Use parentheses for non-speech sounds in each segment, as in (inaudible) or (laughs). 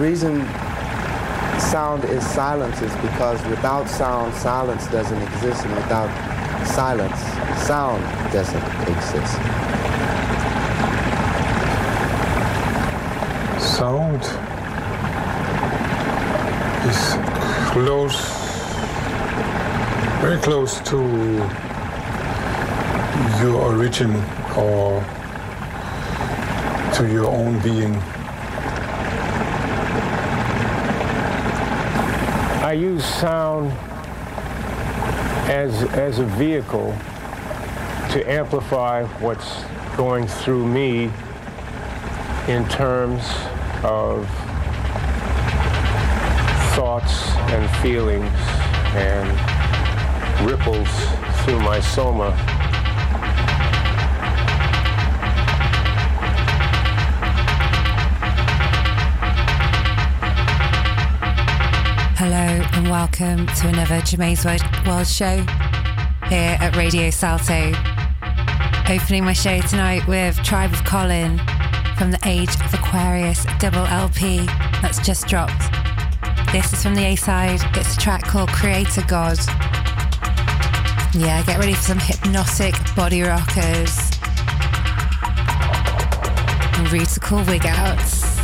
The reason sound is silence is because without sound, silence doesn't exist, and without silence, sound doesn't exist. Sound is close, very close to your origin or to your own being. I use sound as, as a vehicle to amplify what's going through me in terms of thoughts and feelings and ripples through my soma. Hello and welcome to another Germaine's World, World Show here at Radio Salto. Opening my show tonight with Tribe of Colin from the Age of Aquarius double LP that's just dropped. This is from the A side. It's a track called Creator God. Yeah, get ready for some hypnotic body rockers and rutical wig outs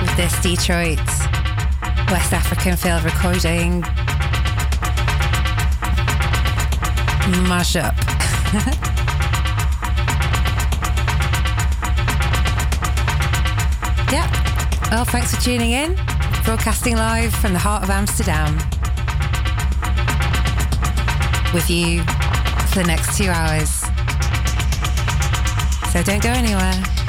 with this Detroit West African field recording mashup. (laughs) yeah. Well, thanks for tuning in. Broadcasting live from the heart of Amsterdam. With you for the next two hours. So don't go anywhere.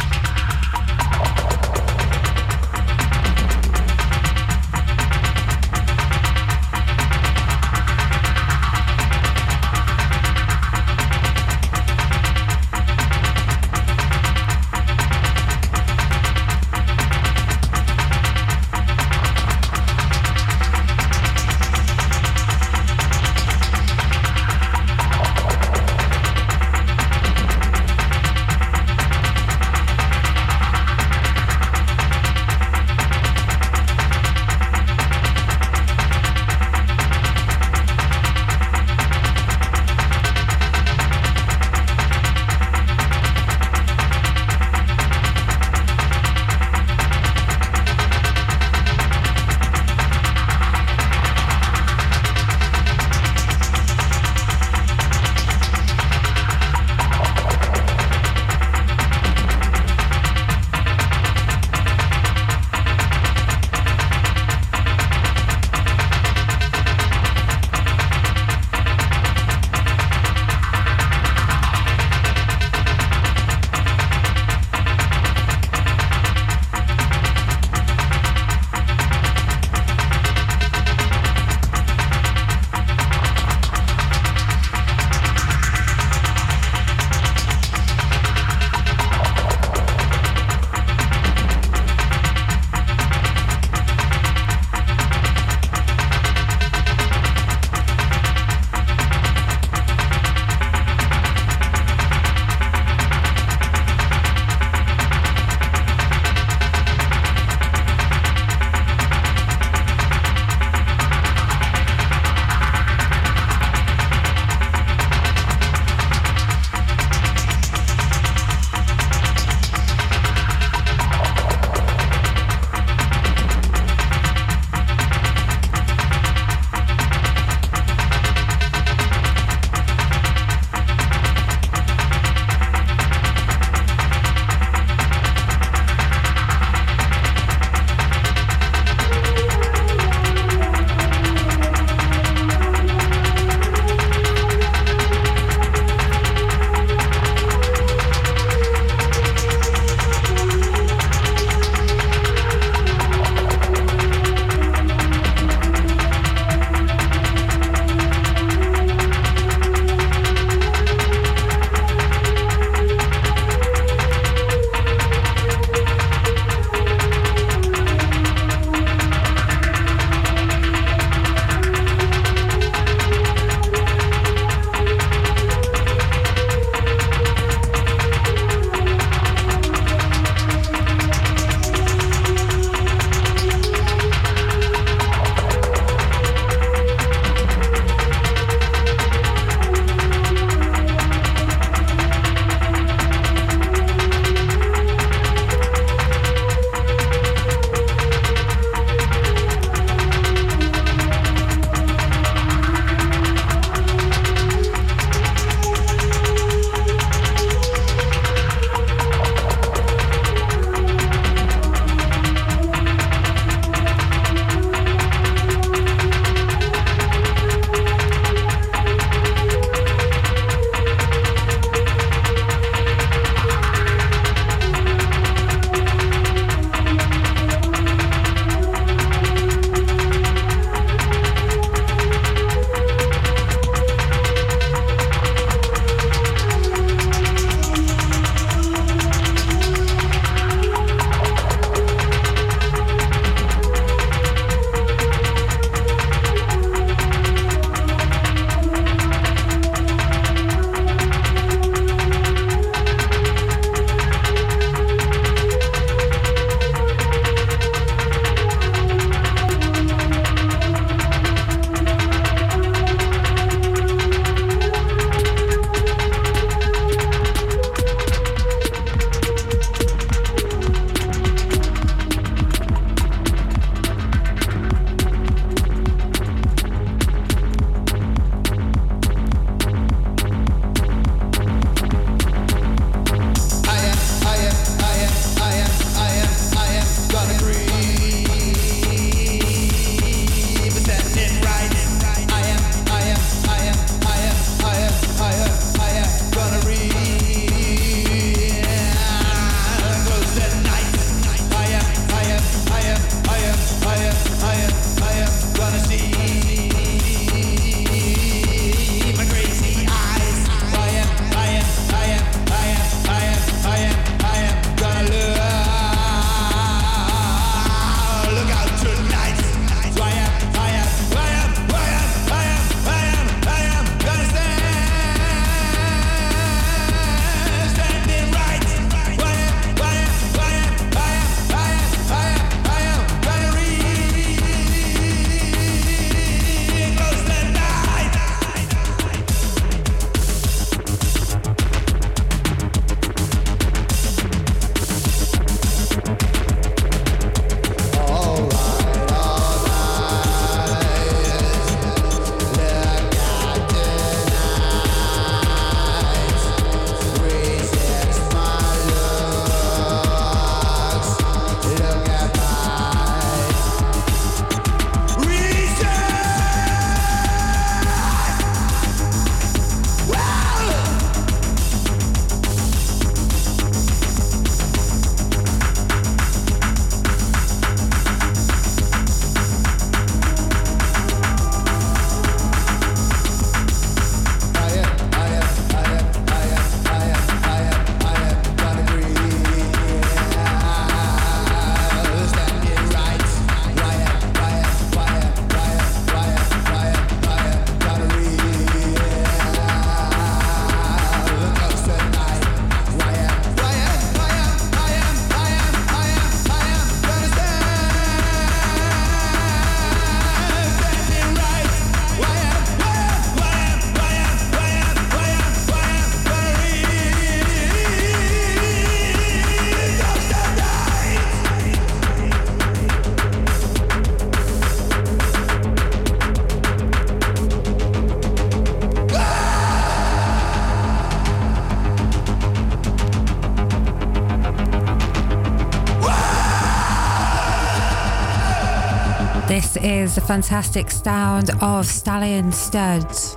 Is the fantastic sound of Stallion Studs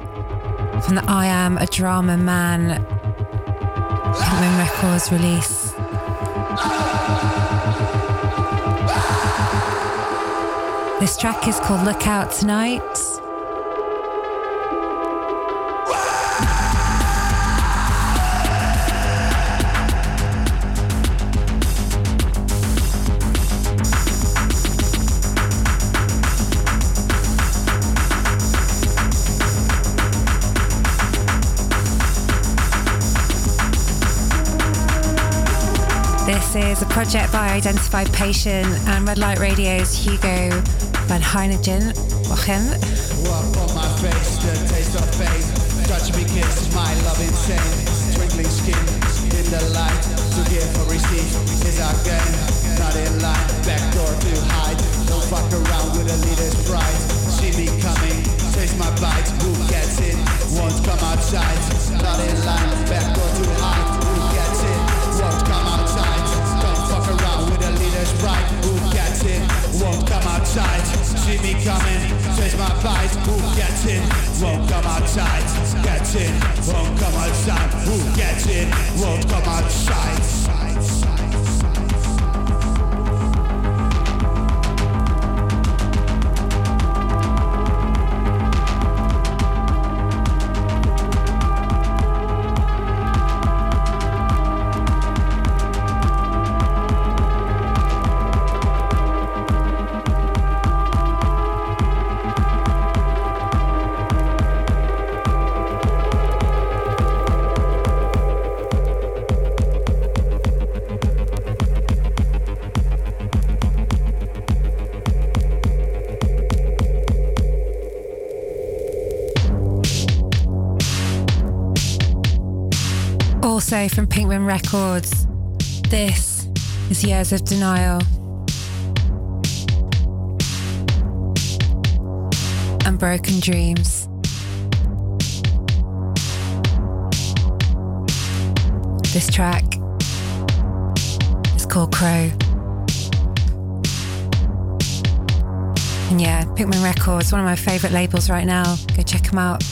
from the I Am a Drama Man Pinkman Records release. This track is called Look Out Tonight. Is a project by Identified Patient and Red Light Radio's Hugo van Heijningen. Welcome. On my face, the taste of. Touch me, kiss my love insane. Twinkling skin in the light. To give or receive is our game. Not in line, backdoor to hide. Don't fuck around with a leader's pride. See me coming, taste my bite. Who gets in? Won't come outside. Not in line, backdoor to hide. Pride. Who gets it? Won't come outside. See me coming, taste my bite. Who gets it? Won't come outside. Gets it? Won't come outside. Who gets it? Won't come outside. From Pinkman Records. This is Years of Denial. And Broken Dreams. This track is called Crow. And yeah, Pinkman Records, one of my favourite labels right now. Go check them out.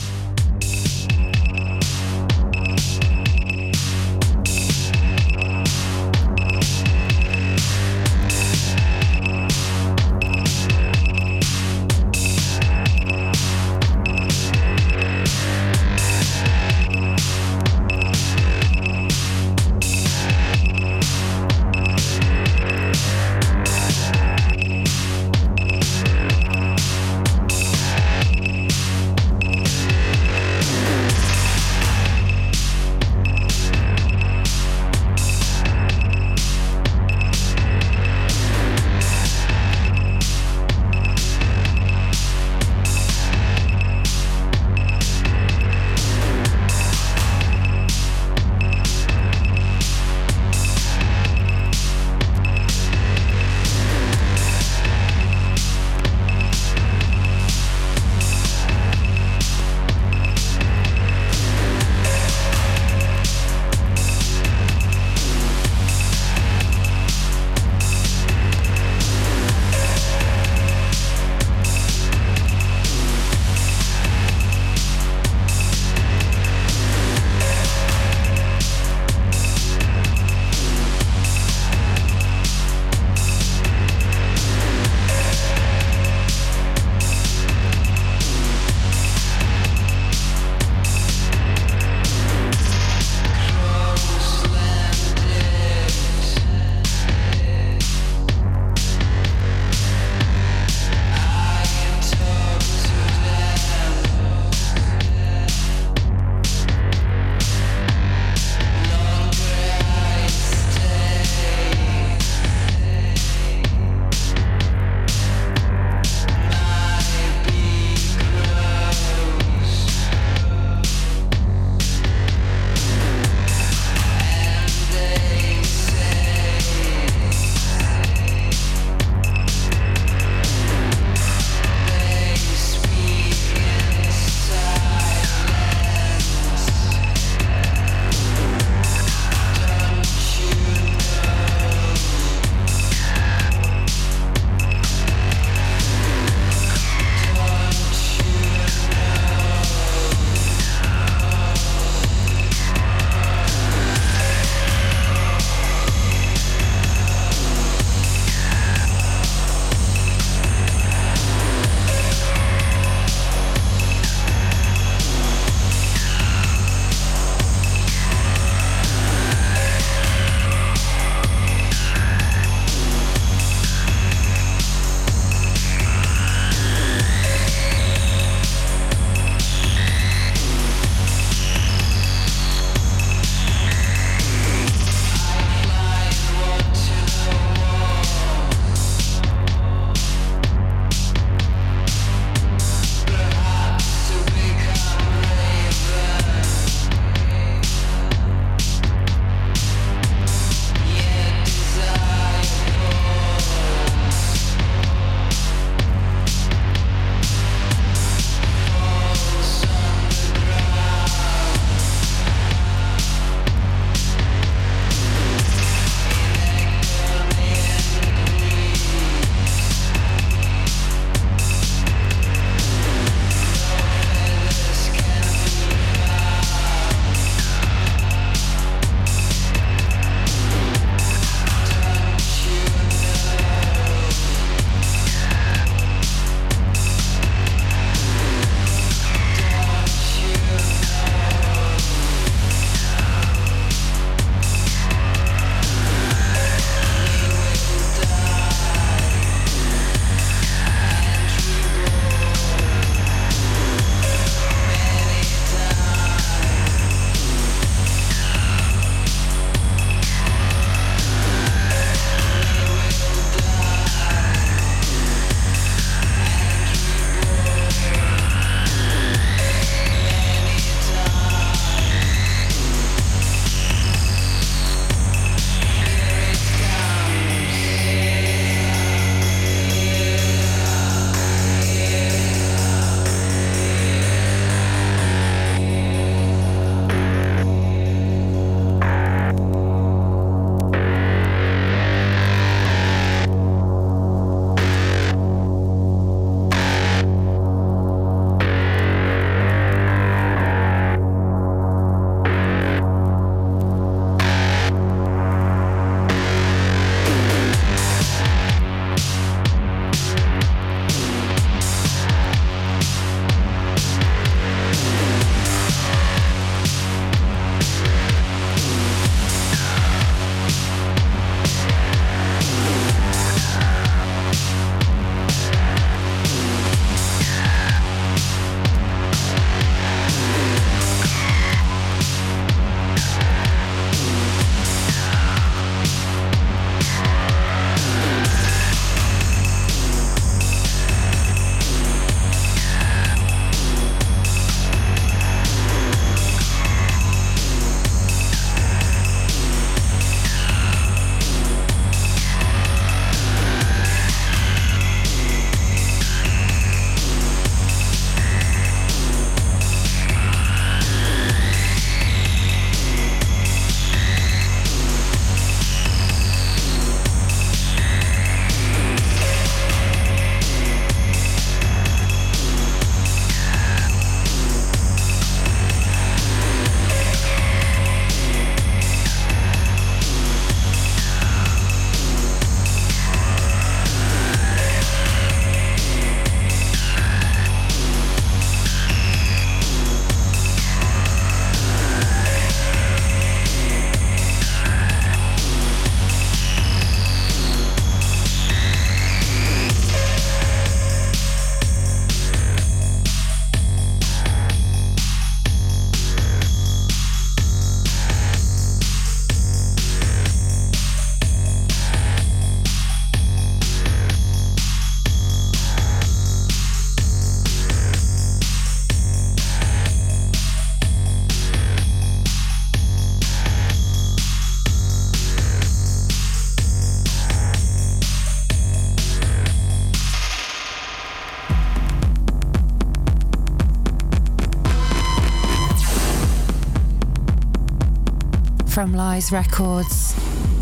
From Lies Records.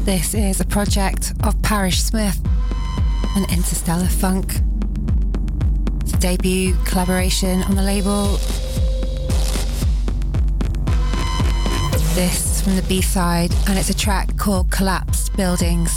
This is a project of Parrish Smith and Interstellar Funk. It's a debut collaboration on the label. This from the B side, and it's a track called Collapsed Buildings.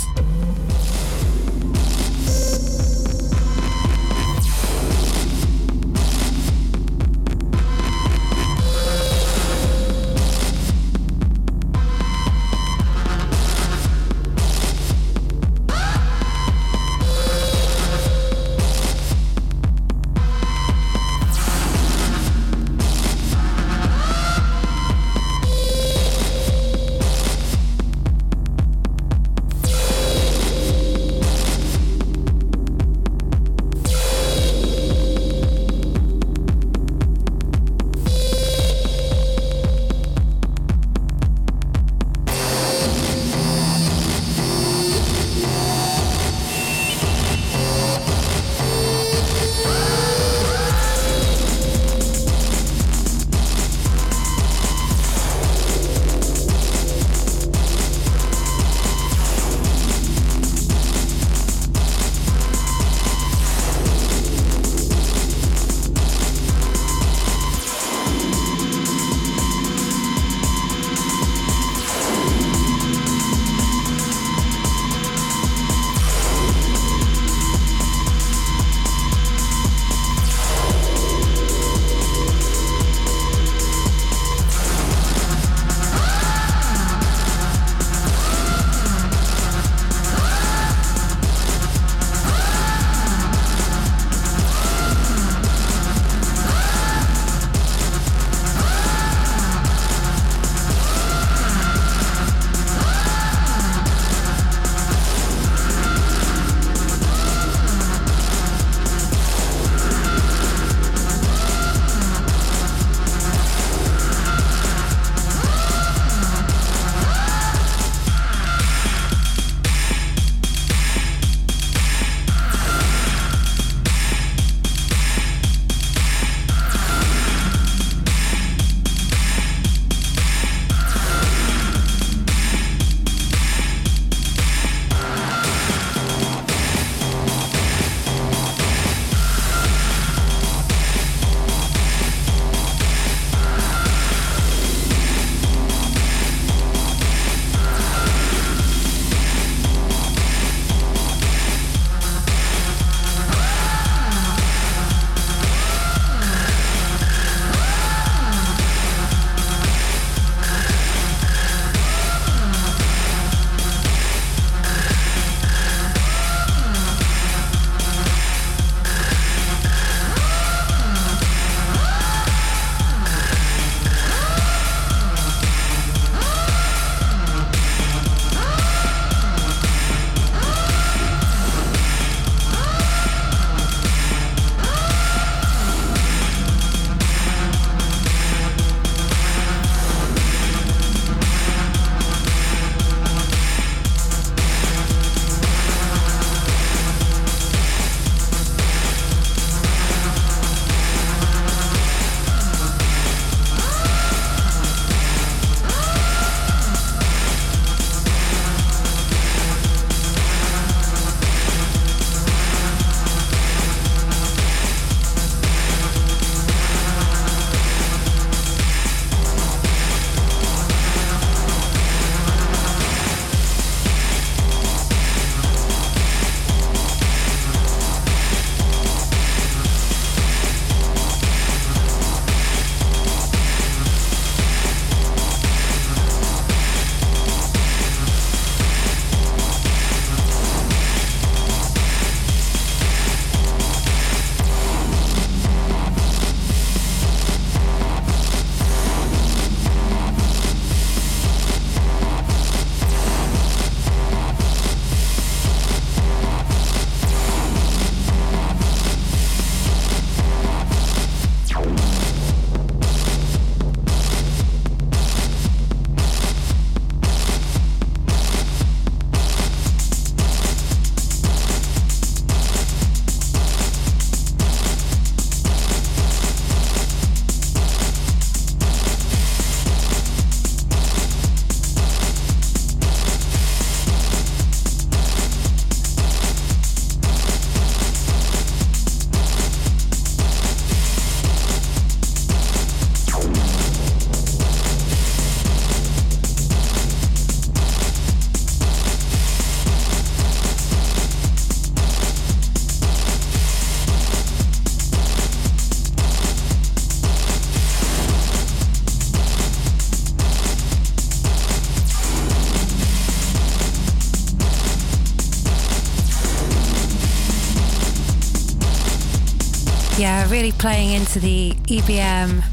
Yeah, really playing into the EBM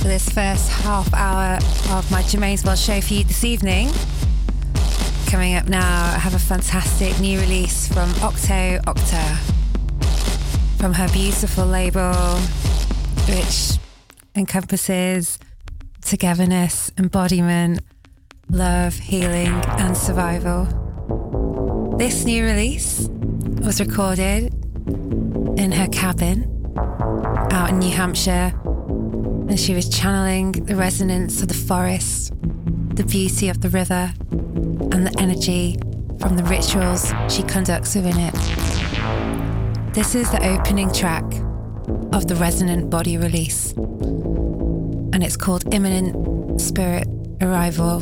for this first half hour of my Germaine's World show for you this evening. Coming up now, I have a fantastic new release from Octo Octa from her beautiful label, which encompasses togetherness, embodiment, love, healing, and survival. This new release was recorded in her cabin in New Hampshire, and she was channeling the resonance of the forest, the beauty of the river, and the energy from the rituals she conducts within it. This is the opening track of the Resonant Body release, and it's called Imminent Spirit Arrival.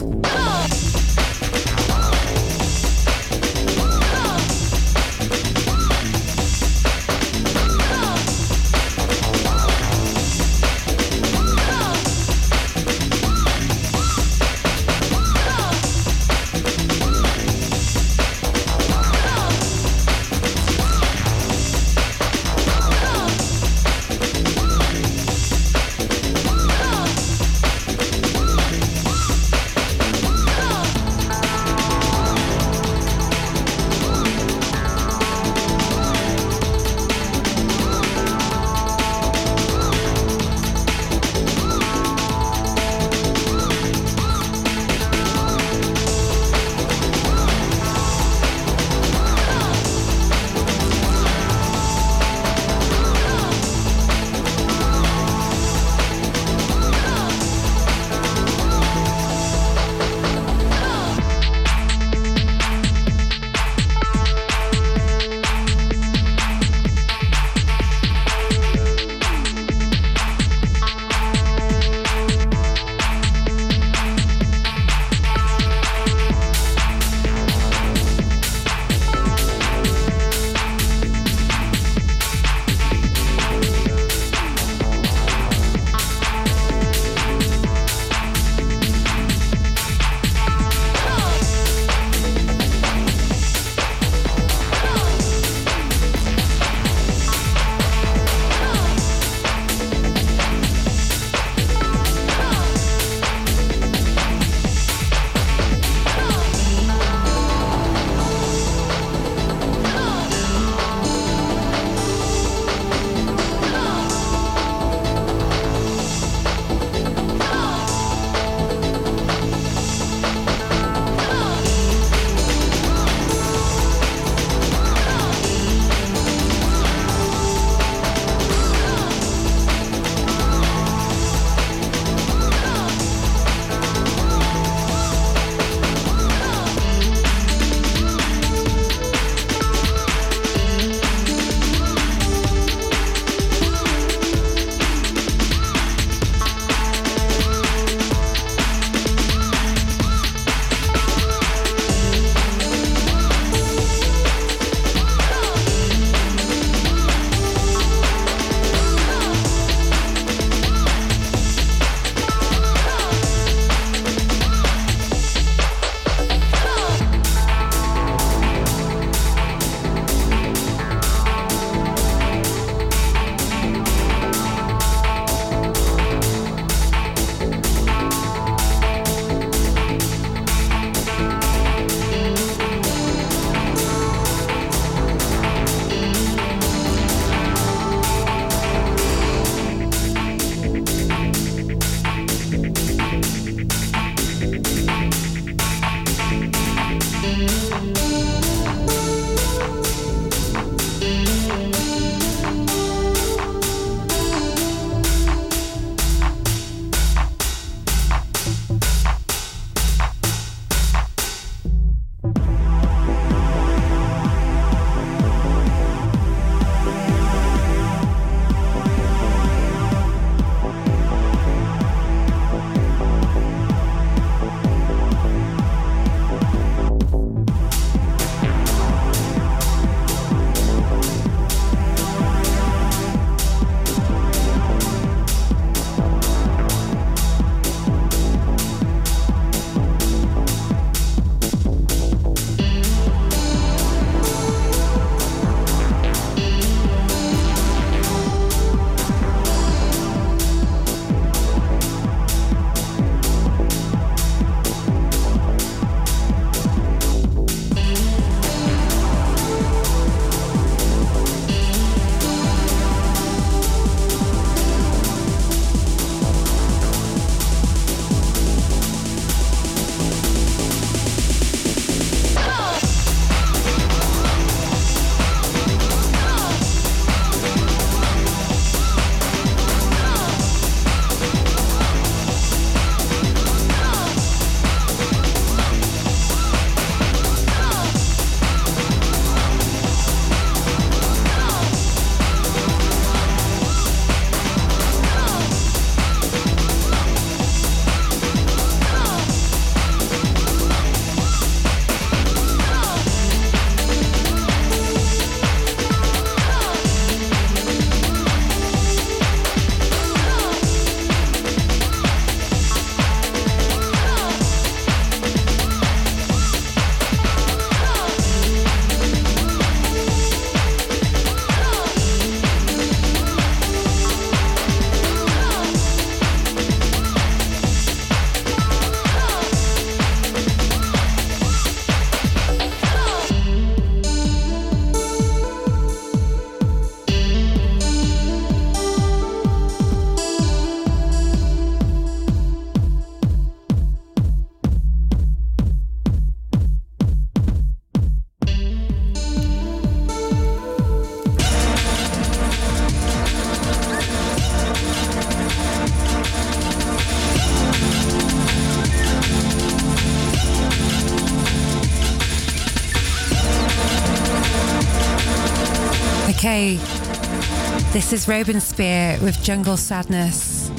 This is Robin Spear with Jungle Sadness.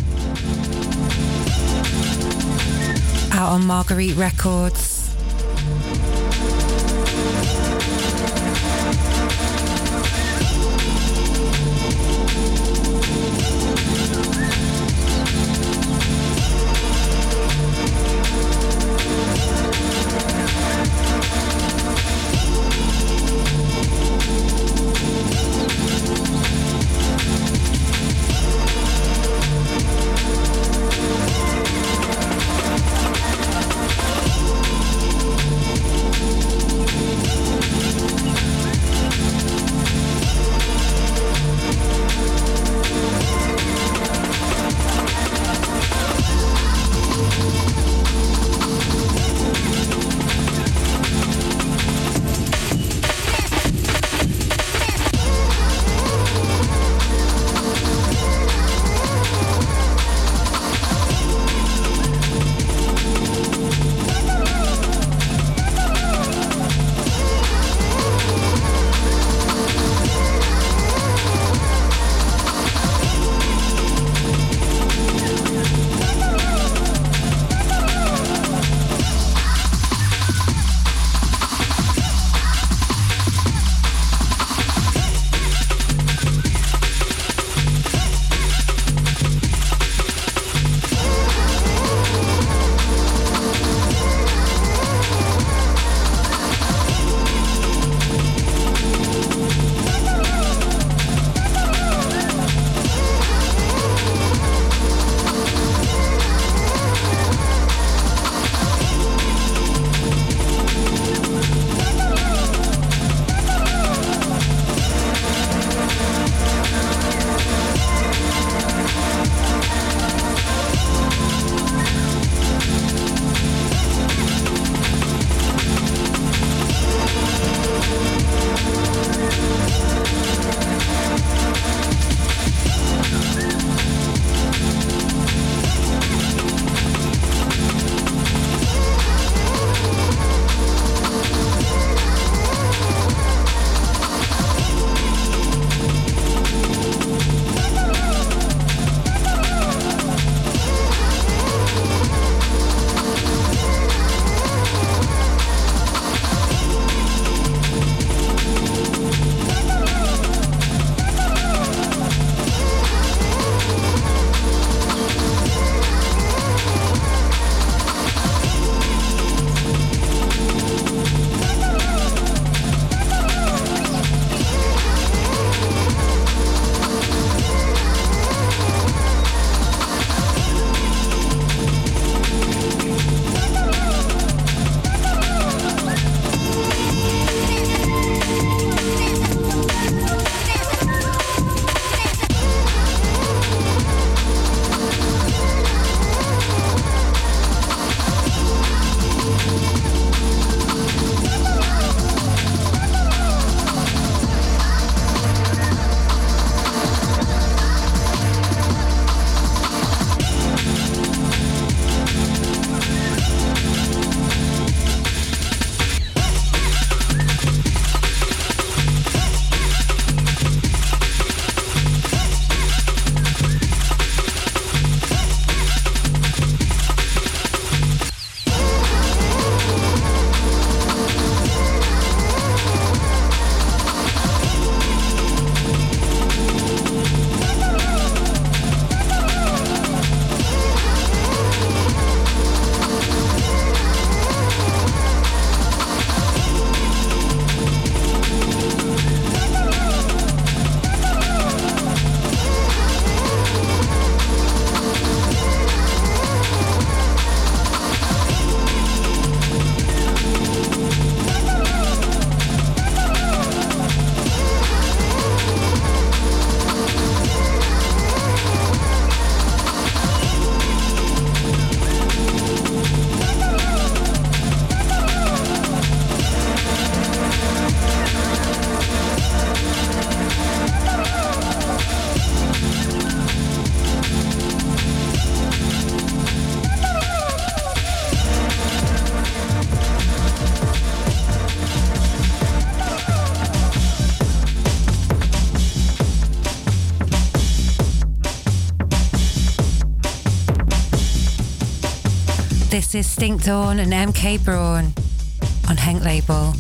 Out on Marguerite Records. Is Stink Dawn and MK Braun on Henk label.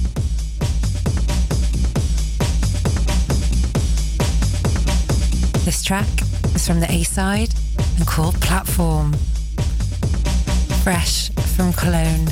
This track is from the A side and called Platform. Fresh from Cologne.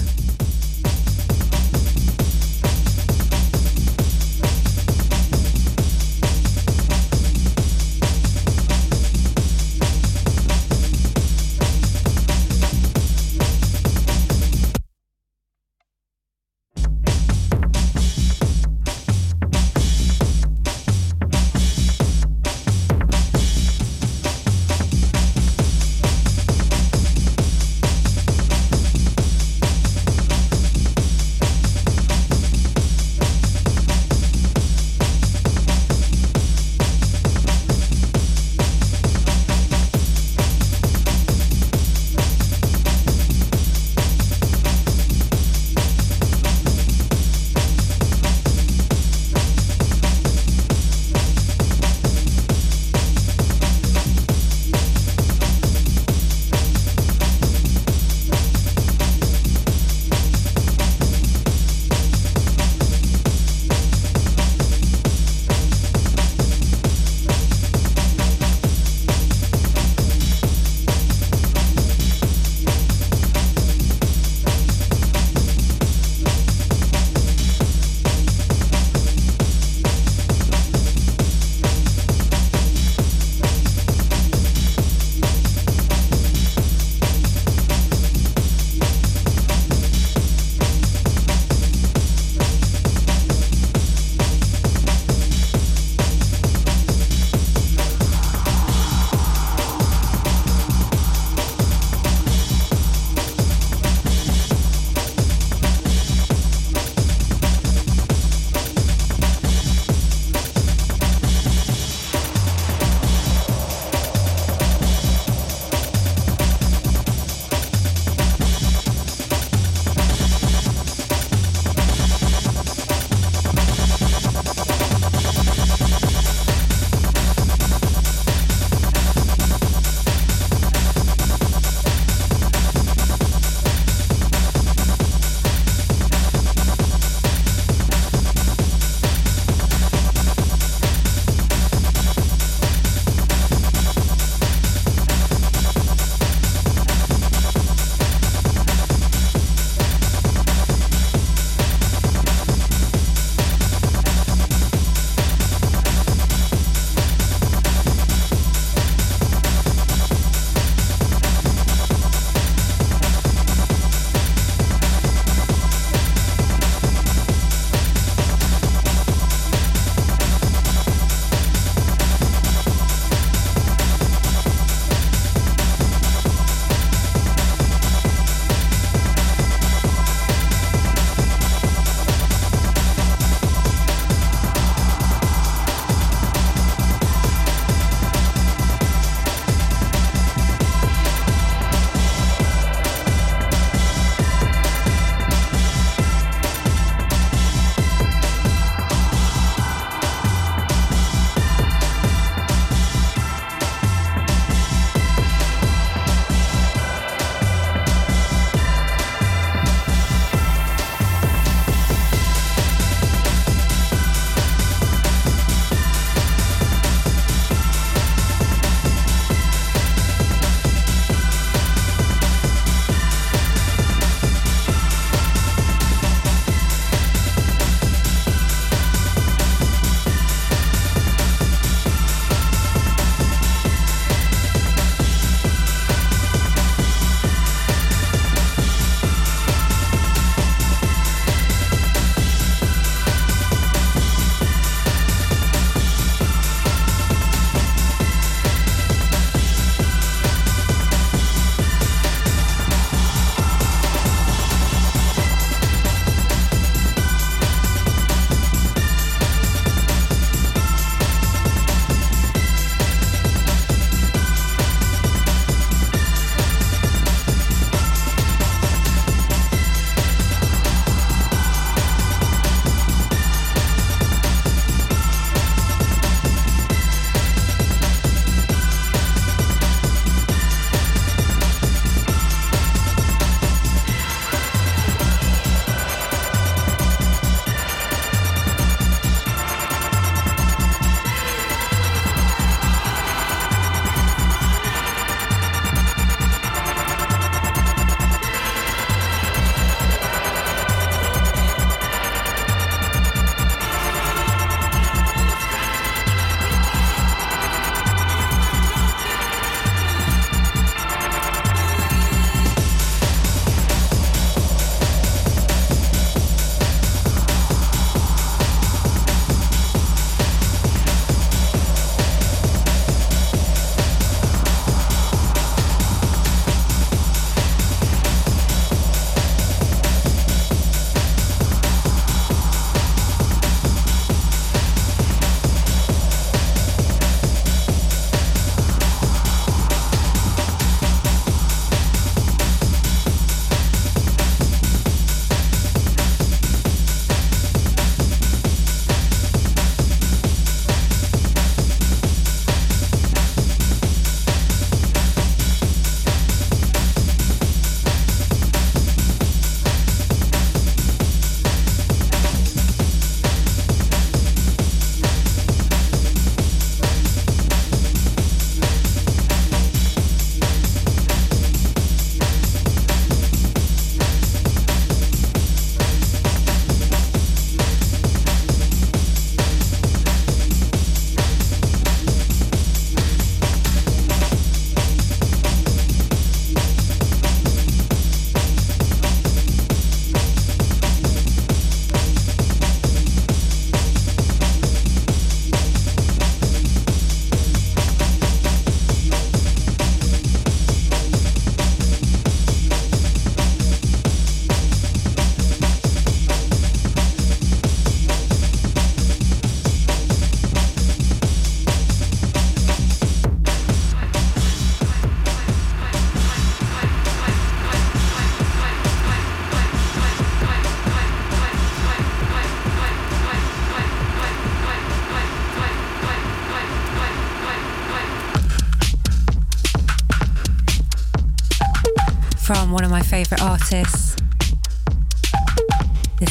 This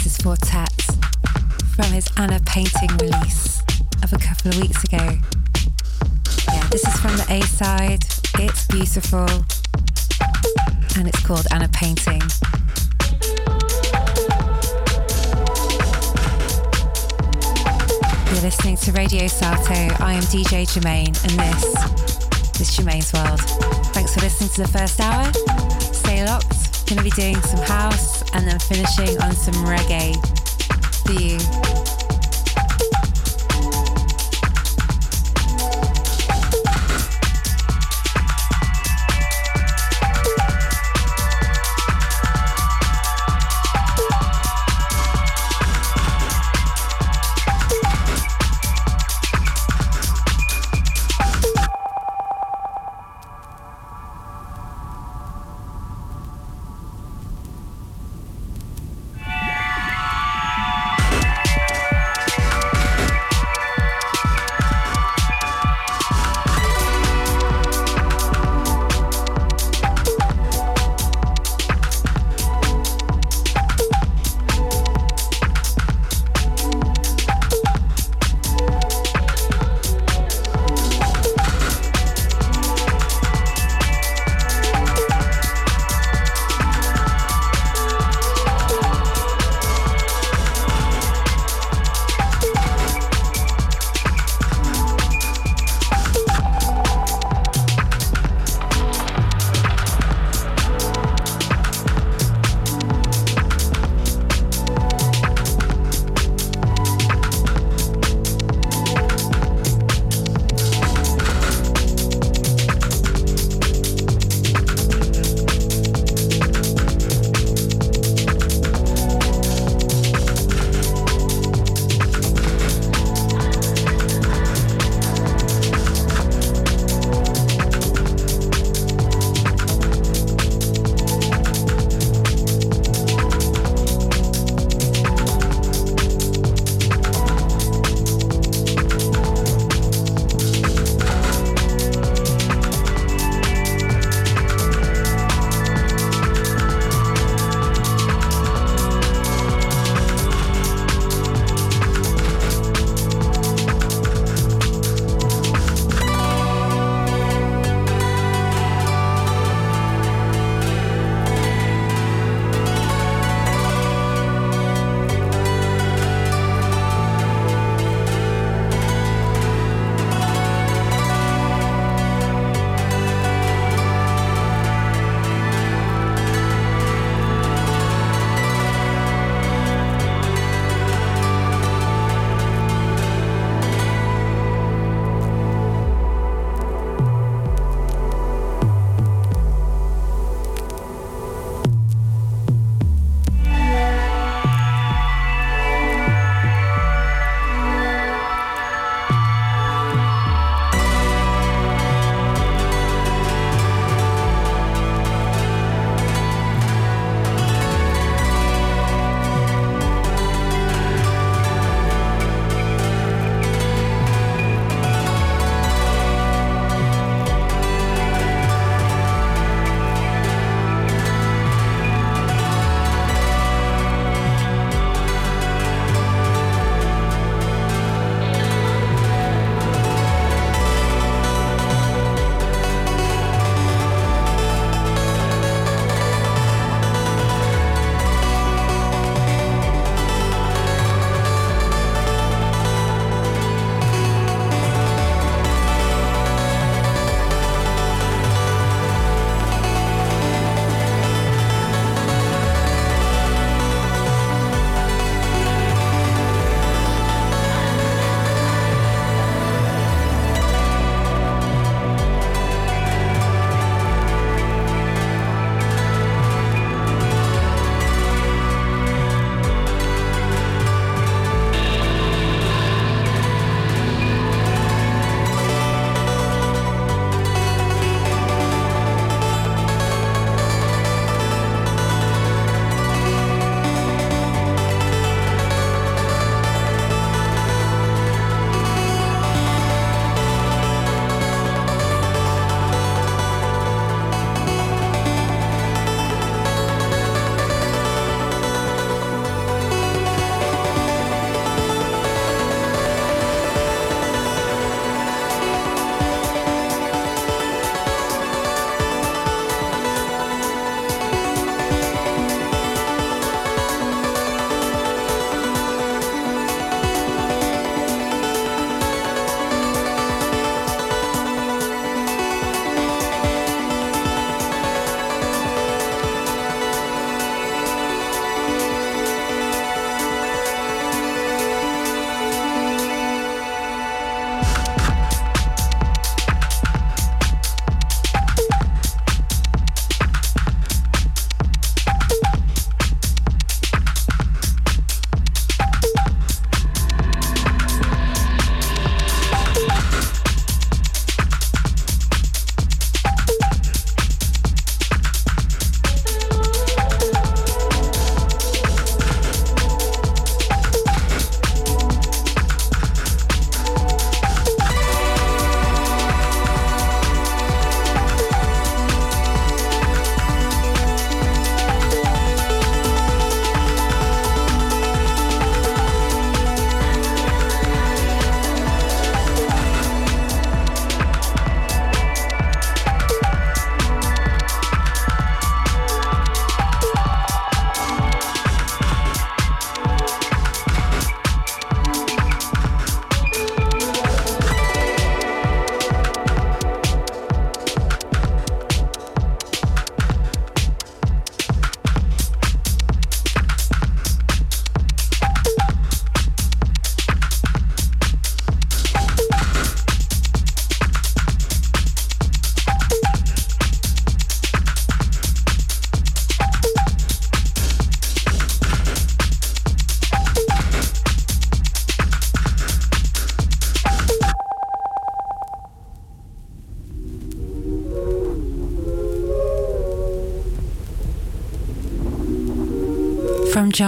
is for Tat from his Anna painting release of a couple of weeks ago. Yeah, this is from the A side. It's beautiful and it's called Anna Painting. You're listening to Radio Salto. I am DJ Germaine, and this is Germaine's World. Thanks for listening to the first hour. Stay locked. Gonna be doing some house and then finishing on some reggae for you.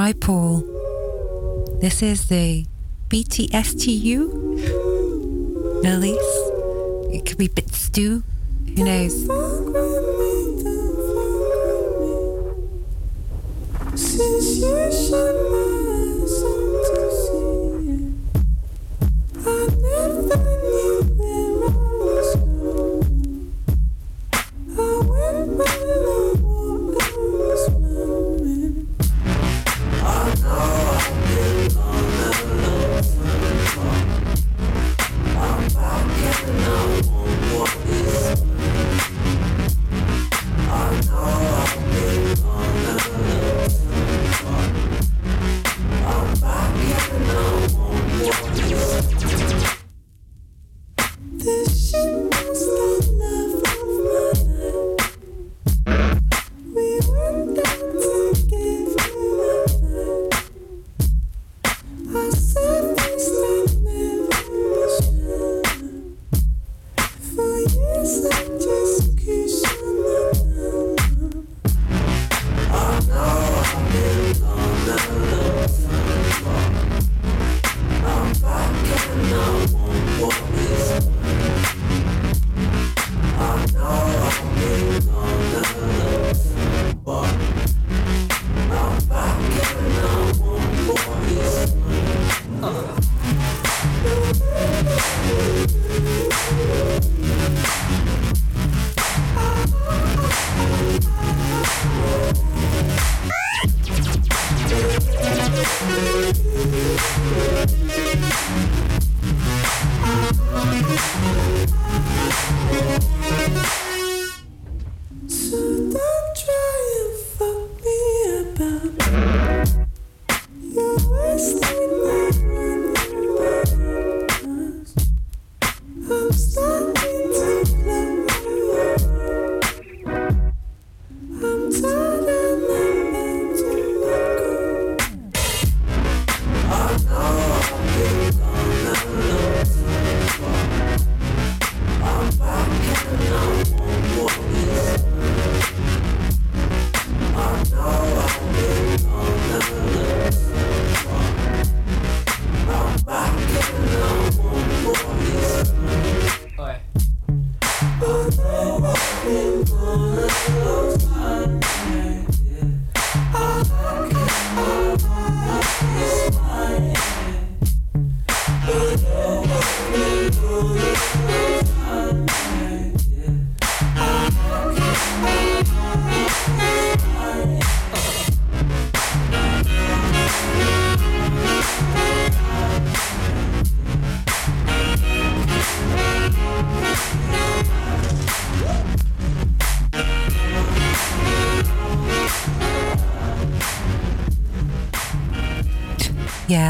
Jai Paul. This is the BTSTU release. It could be Bit Stew. Who knows?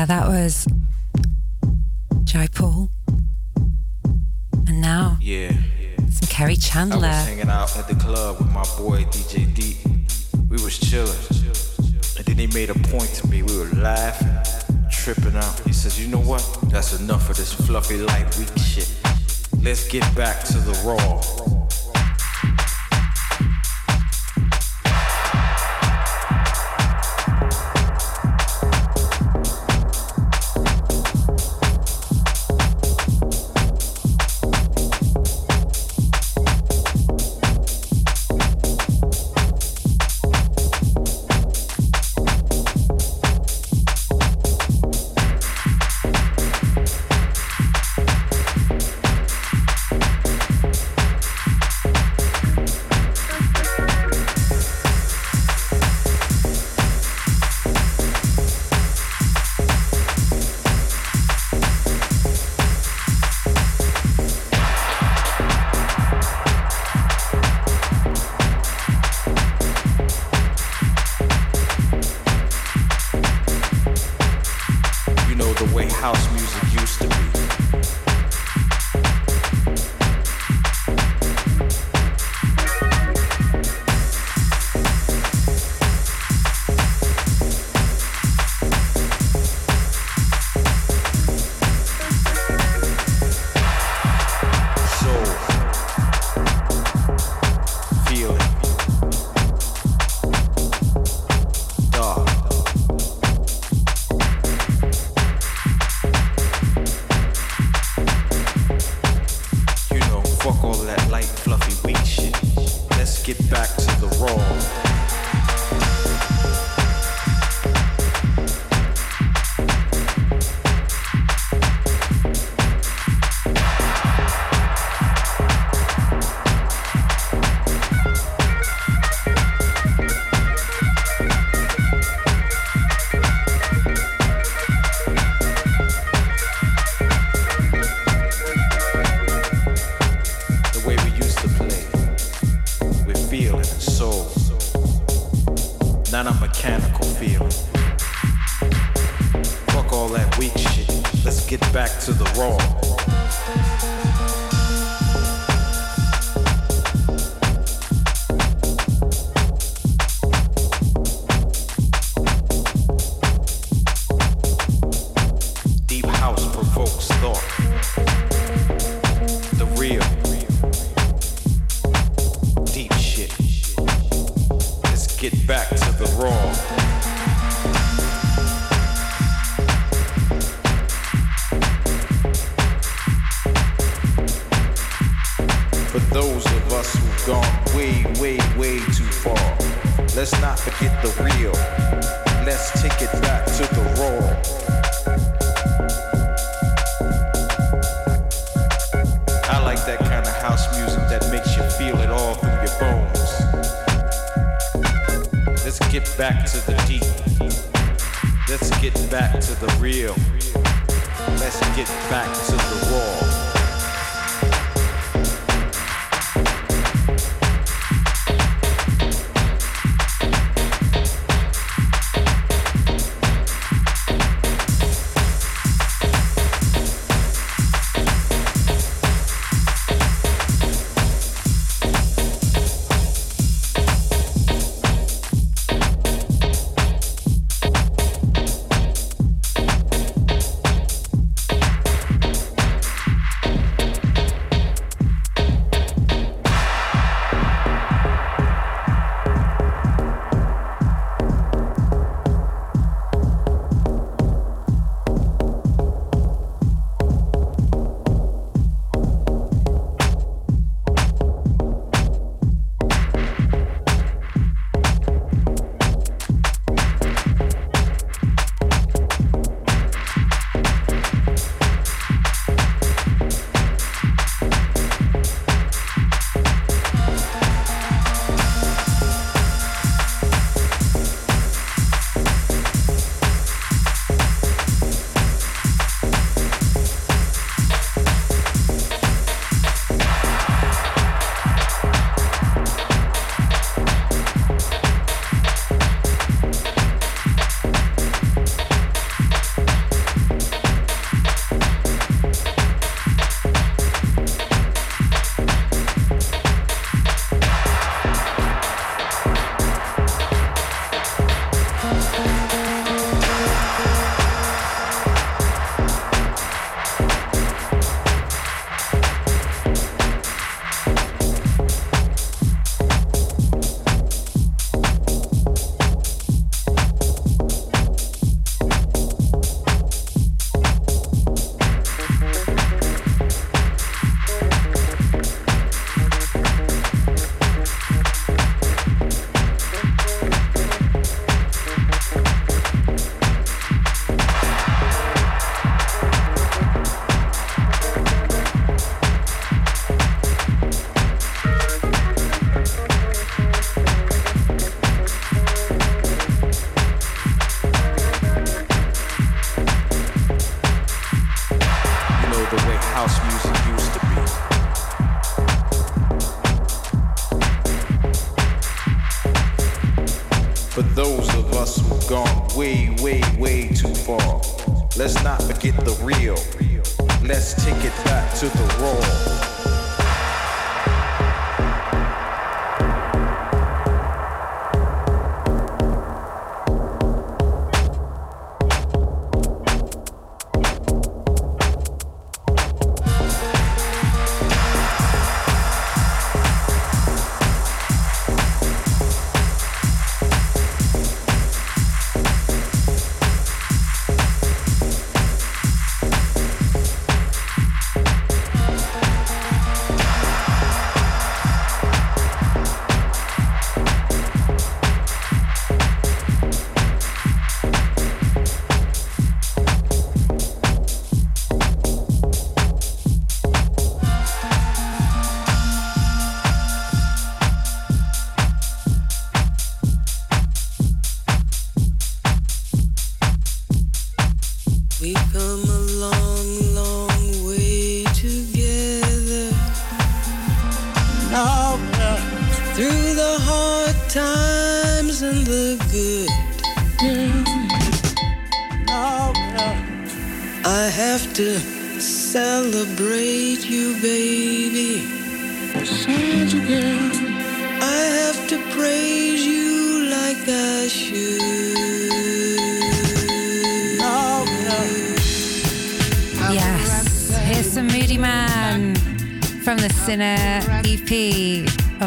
that was Jai Paul. And now, yeah, some Kerri Chandler. I was hanging out at the club with my boy DJ D. We was chilling, and then he made a point to me. We were laughing, tripping out. He says, "You know what? That's enough of this fluffy light weak shit. Let's get back to the raw."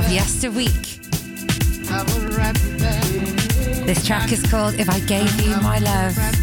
of yesterweek. This track is called If I Gave You My Love.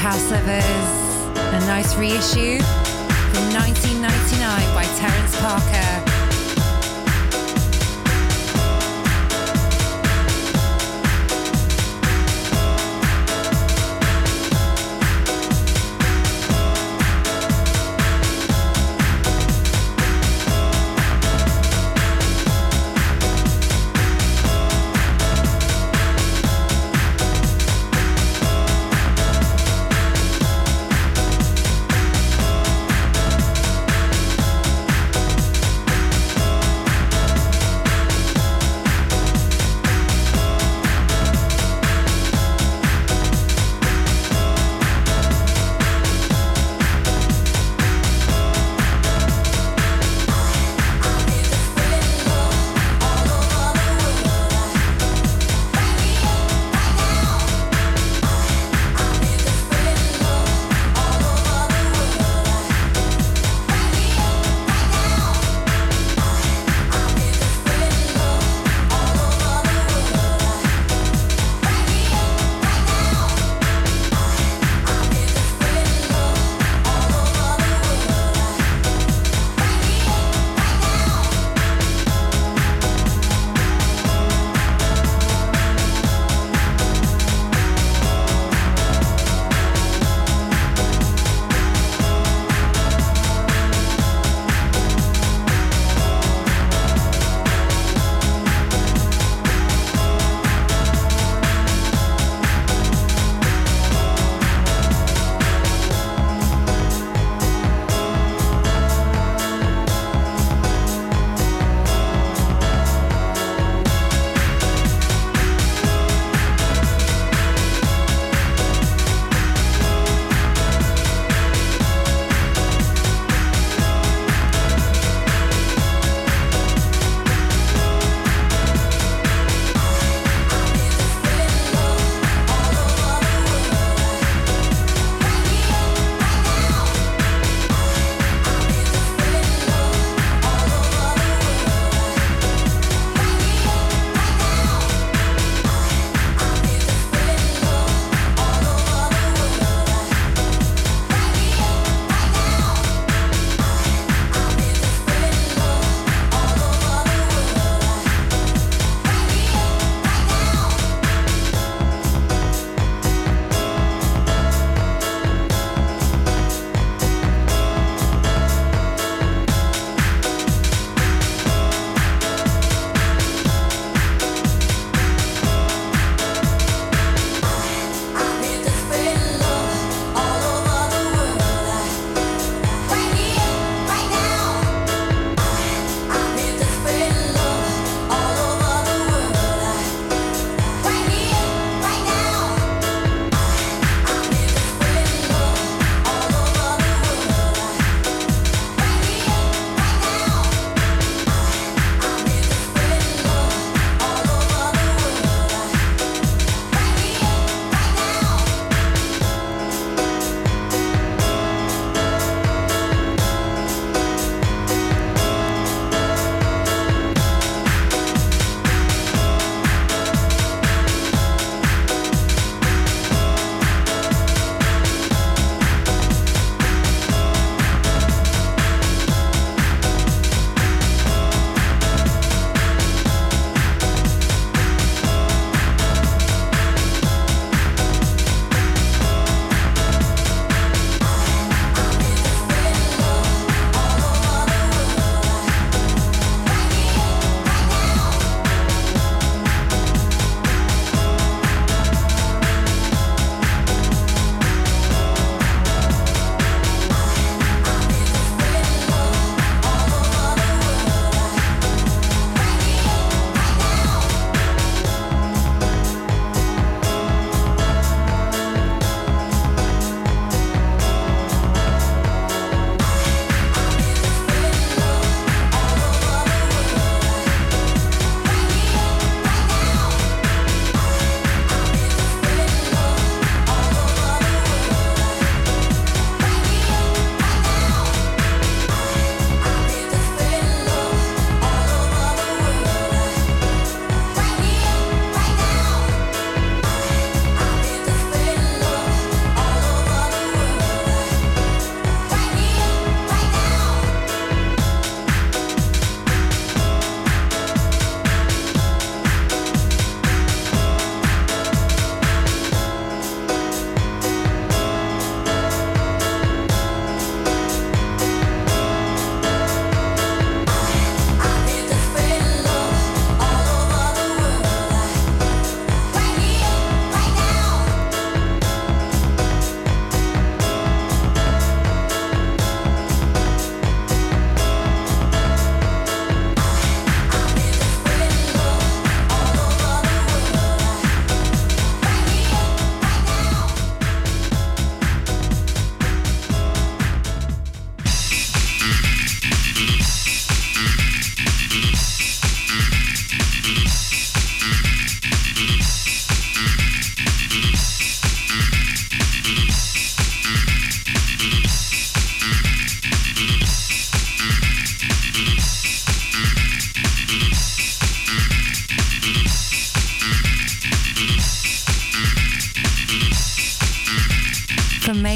House Lovers. A nice reissue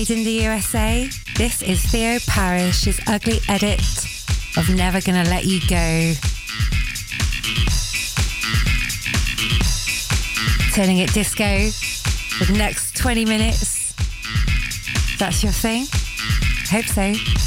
made in the USA. This is Theo Parrish's ugly edit of Never Gonna Let You Go. Turning it disco for the next 20 minutes. That's your thing? Hope so.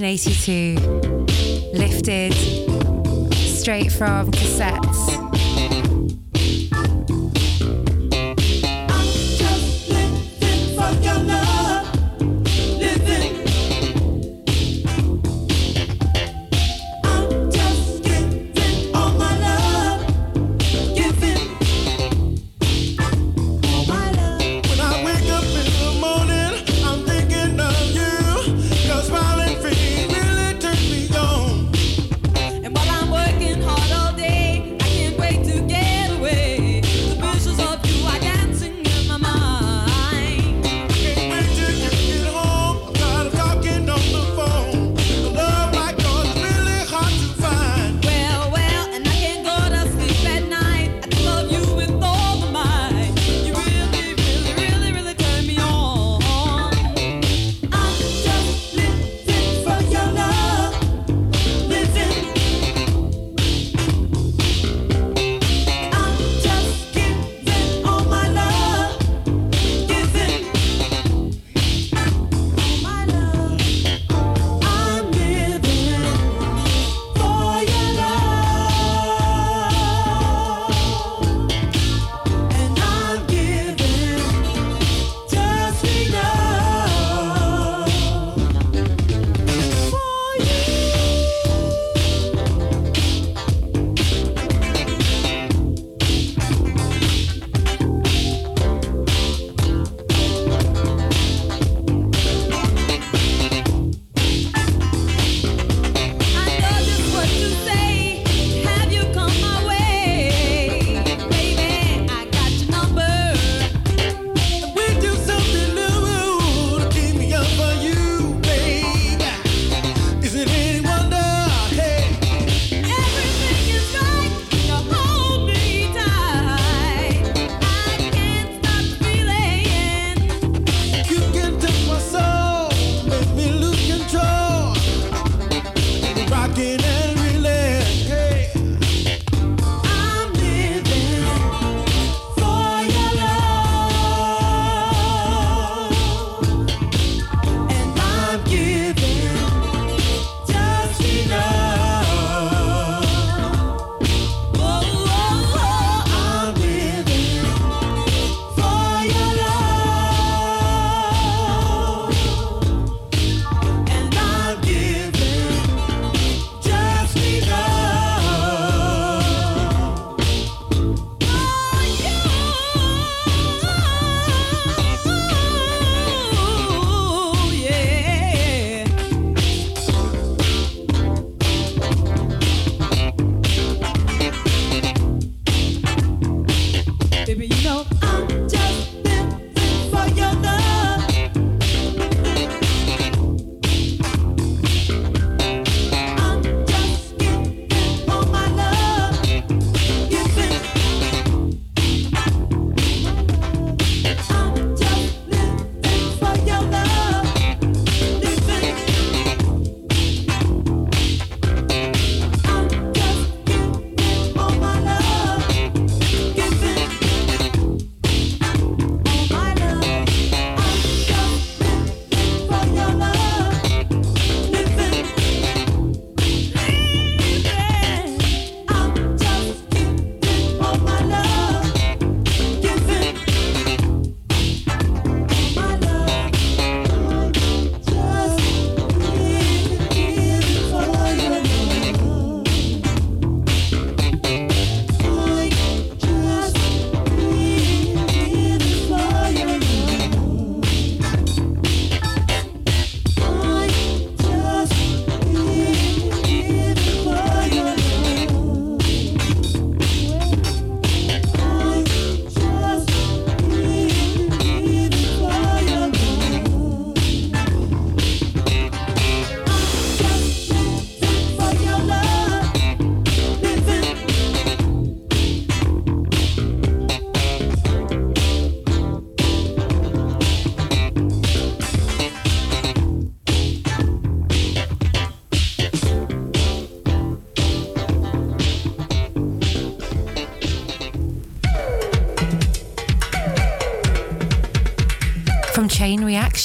1982, lifted straight from cassettes.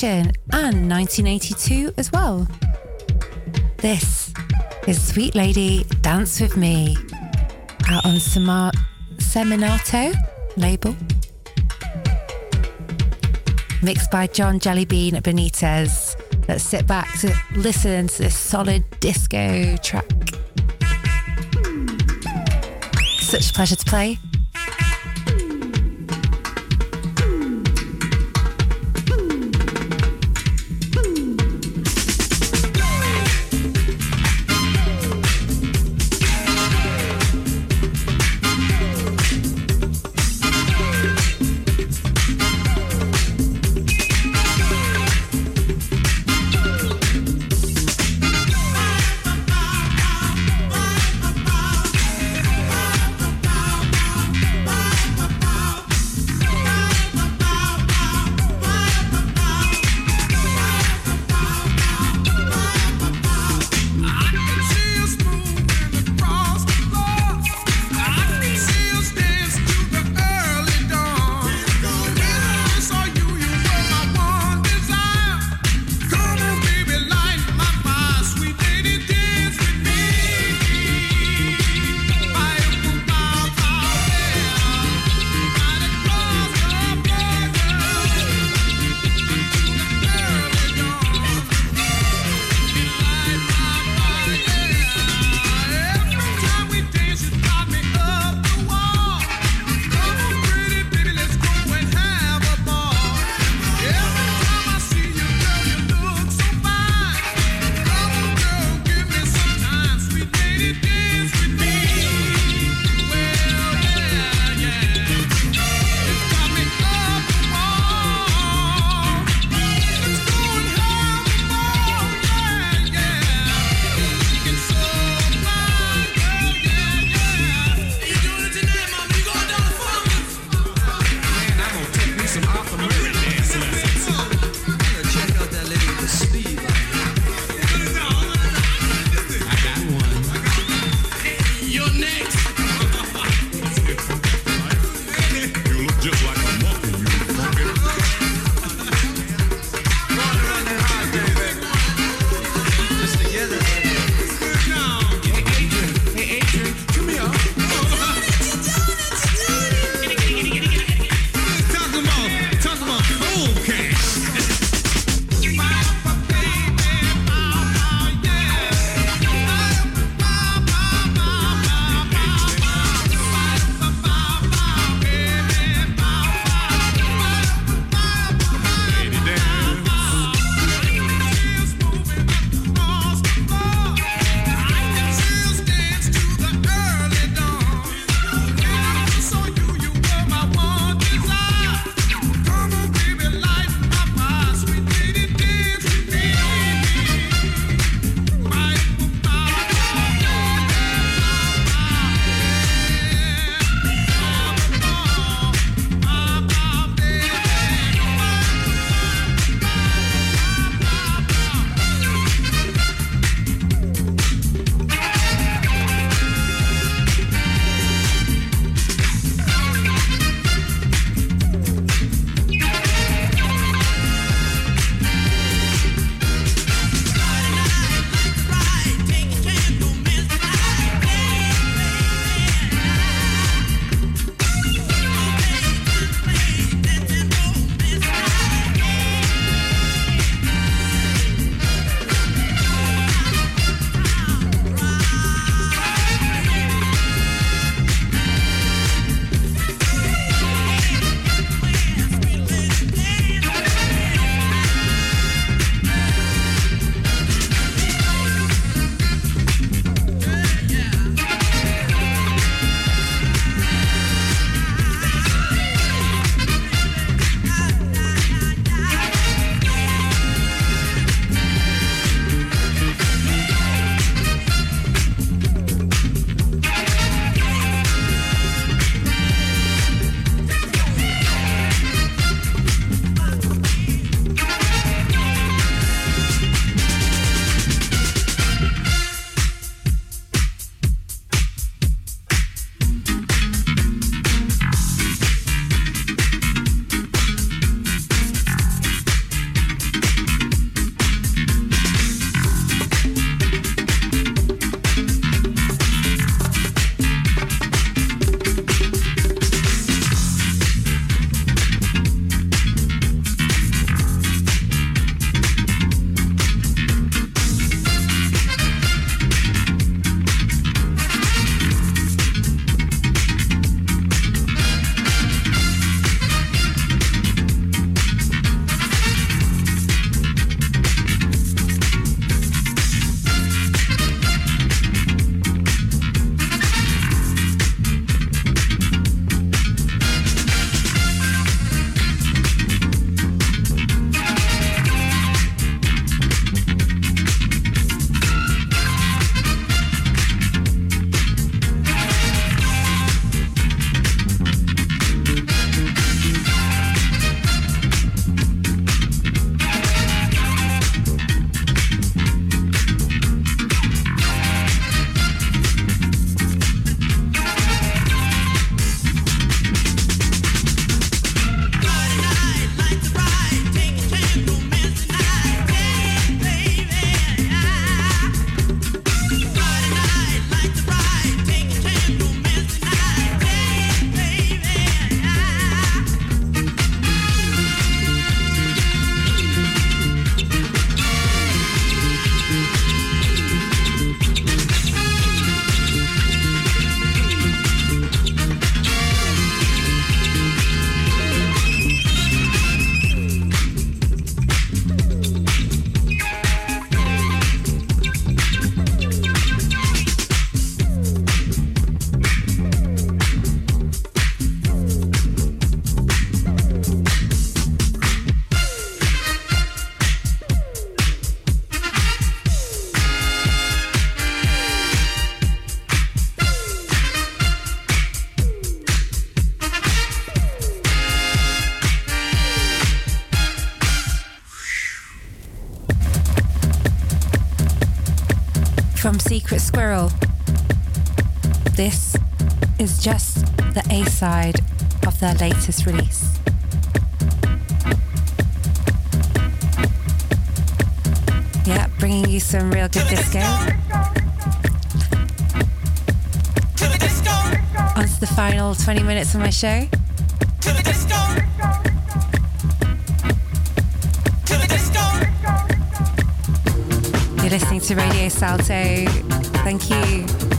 And 1982 as well. This is Sweet Lady Dance With Me out on Seminato label. Mixed by John Jellybean Benitez. Let's sit back to listen to this solid disco track. Such a pleasure to play. Secret Squirrel. This is just the A side of their latest release. Yeah, bringing you some real good disco. On to the final 20 minutes of my show. You're listening to Radio Salto. Thank you.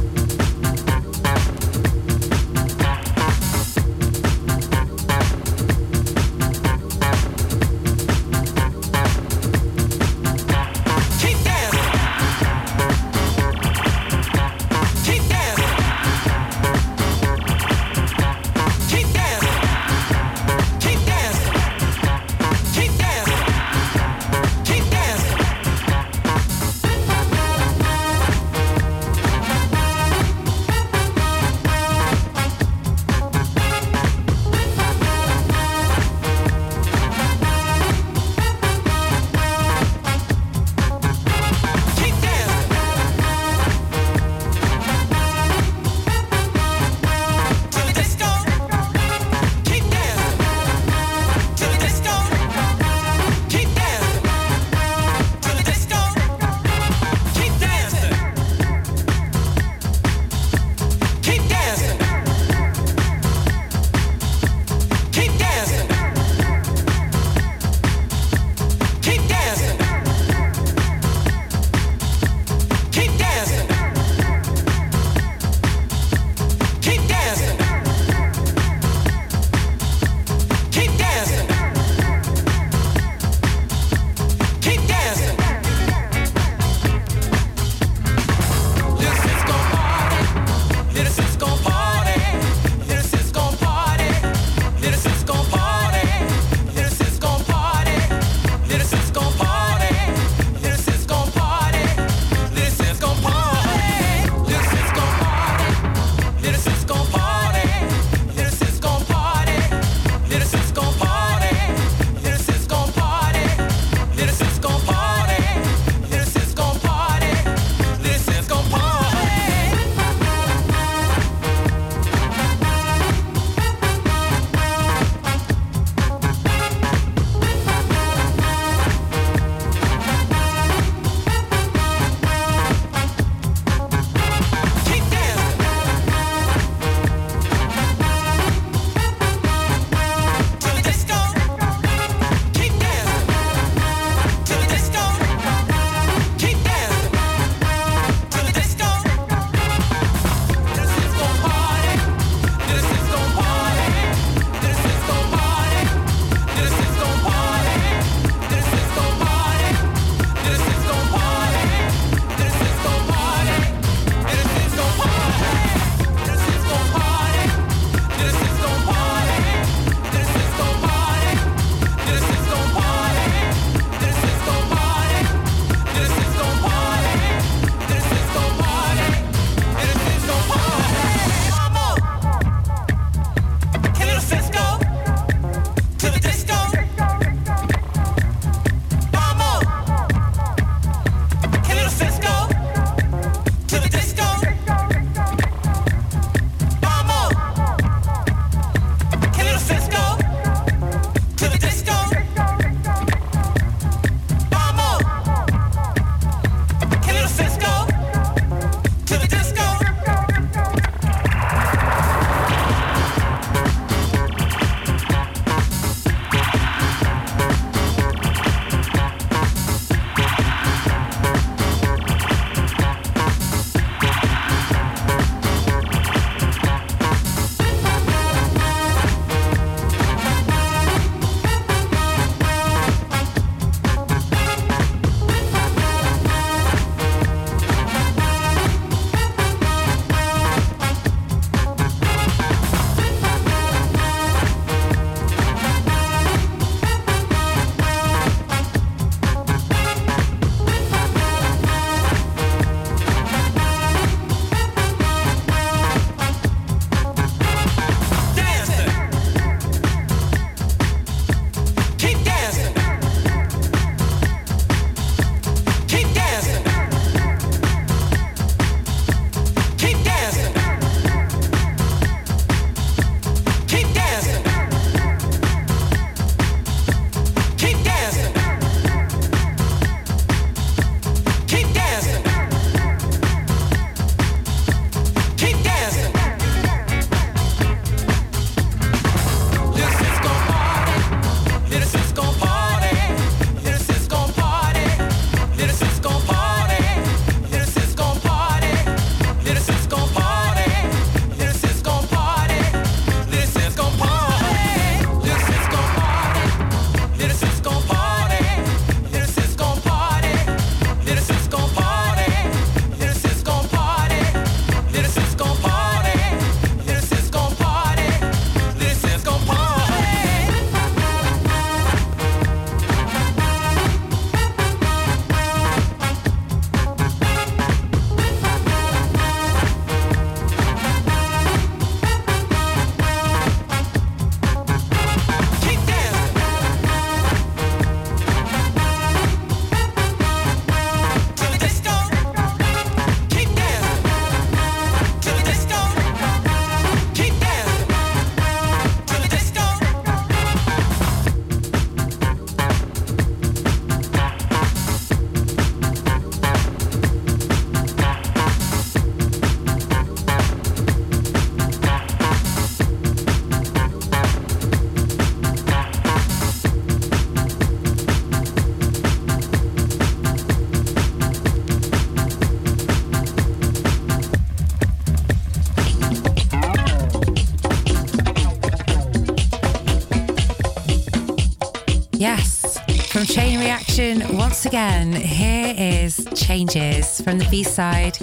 Reaction, once again, here is Changes from the B side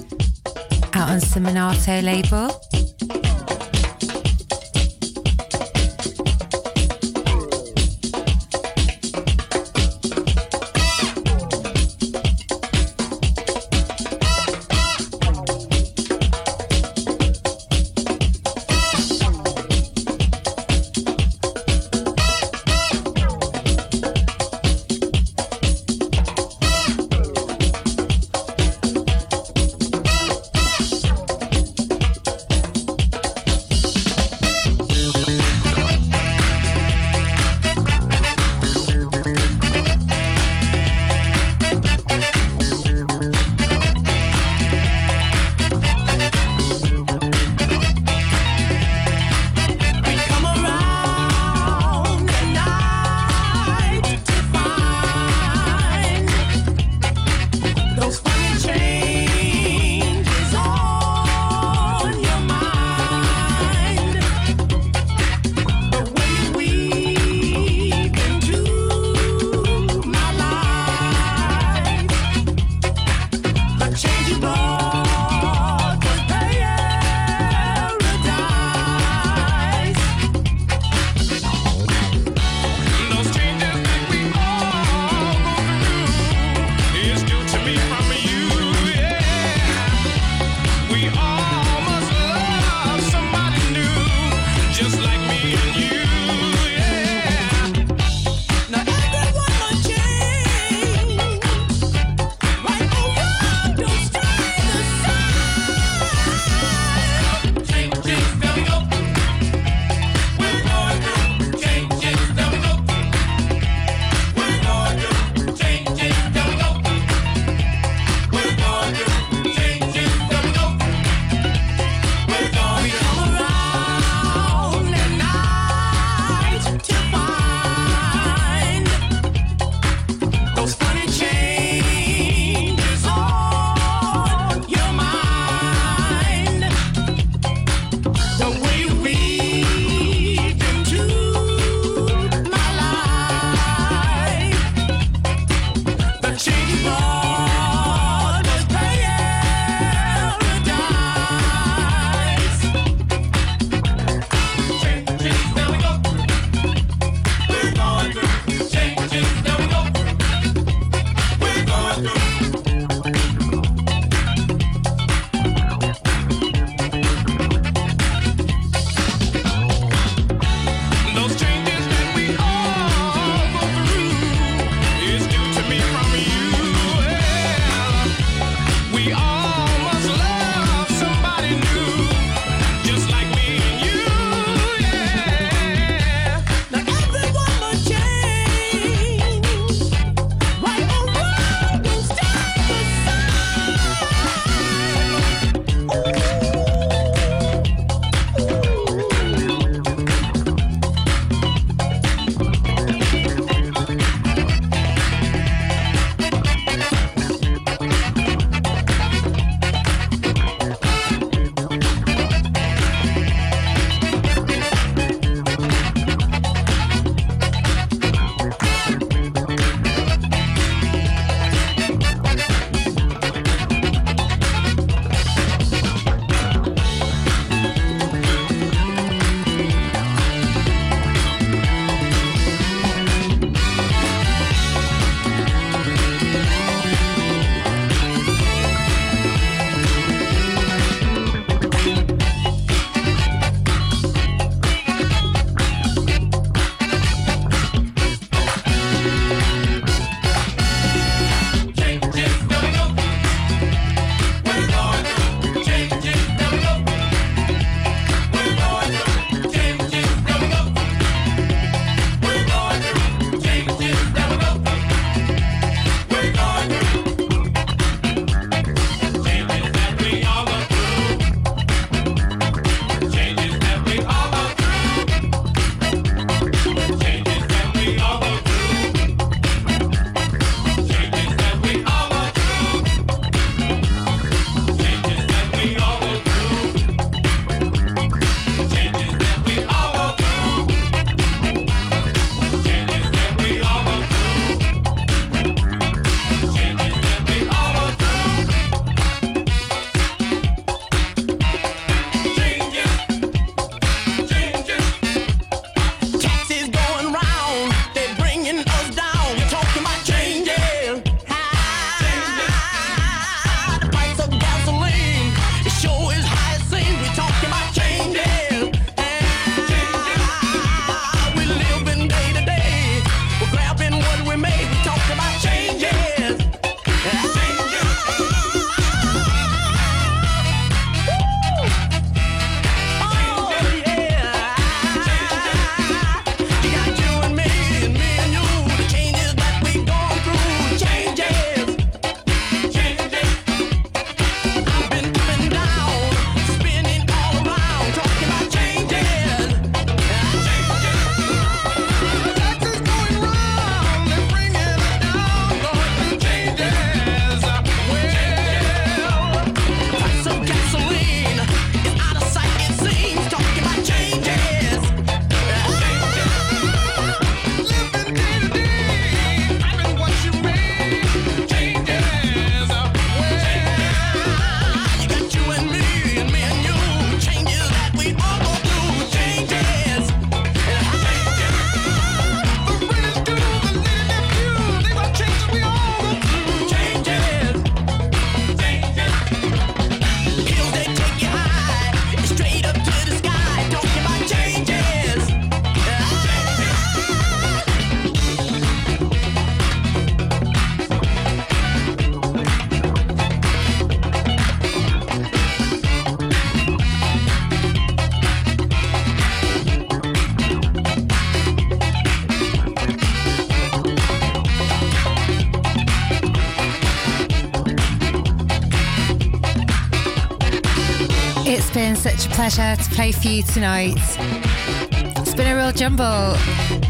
out on Seminato label. Such a pleasure to play for you tonight. It's been a real jumble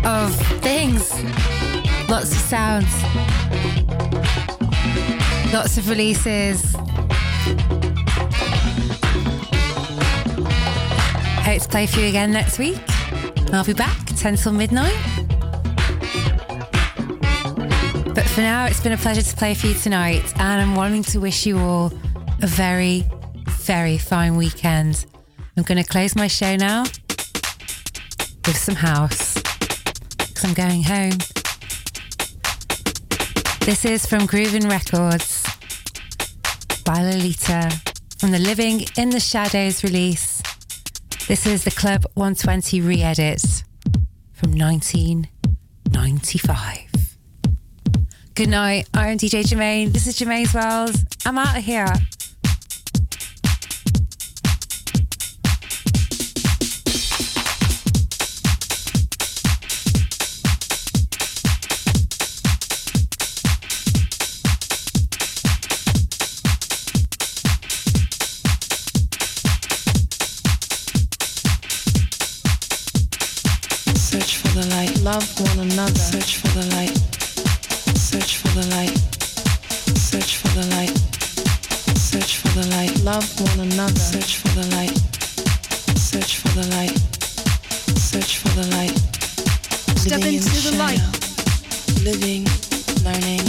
of things, lots of sounds, lots of releases. Hope to play for you again next week. I'll be back 10 till midnight. But for now, it's been a pleasure to play for you tonight, and I'm wanting to wish you all a very, very fine weekend. I'm going to close my show now with some house because I'm going home. This is from Groovin Records by Lolita from the Living in the Shadows release. This is the Club 120 re edit from 1995. Good night. I'm DJ Germaine. This is Germaine's World. I'm out of here. Search for the light, love one another. Search for the light, search for the light, search for the light, search for the light, love one another. Search for the light, search for the light, search for the light. Step Living in into the light. shadow. Living, learning,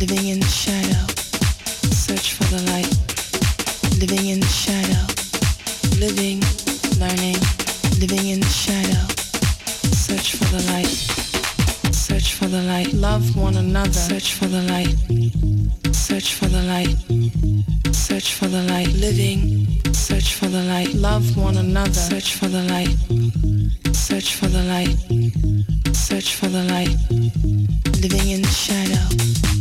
living in shadow. Search for the light. Living in shadow. Living, learning, living in shadow. Search for the light. Search for the light. Love one another. Search for the light. Search for the light. Search for the light. Living. Search for the light. Love one another. Search for the light. Search for the light. Search for the light. Living in the shadow.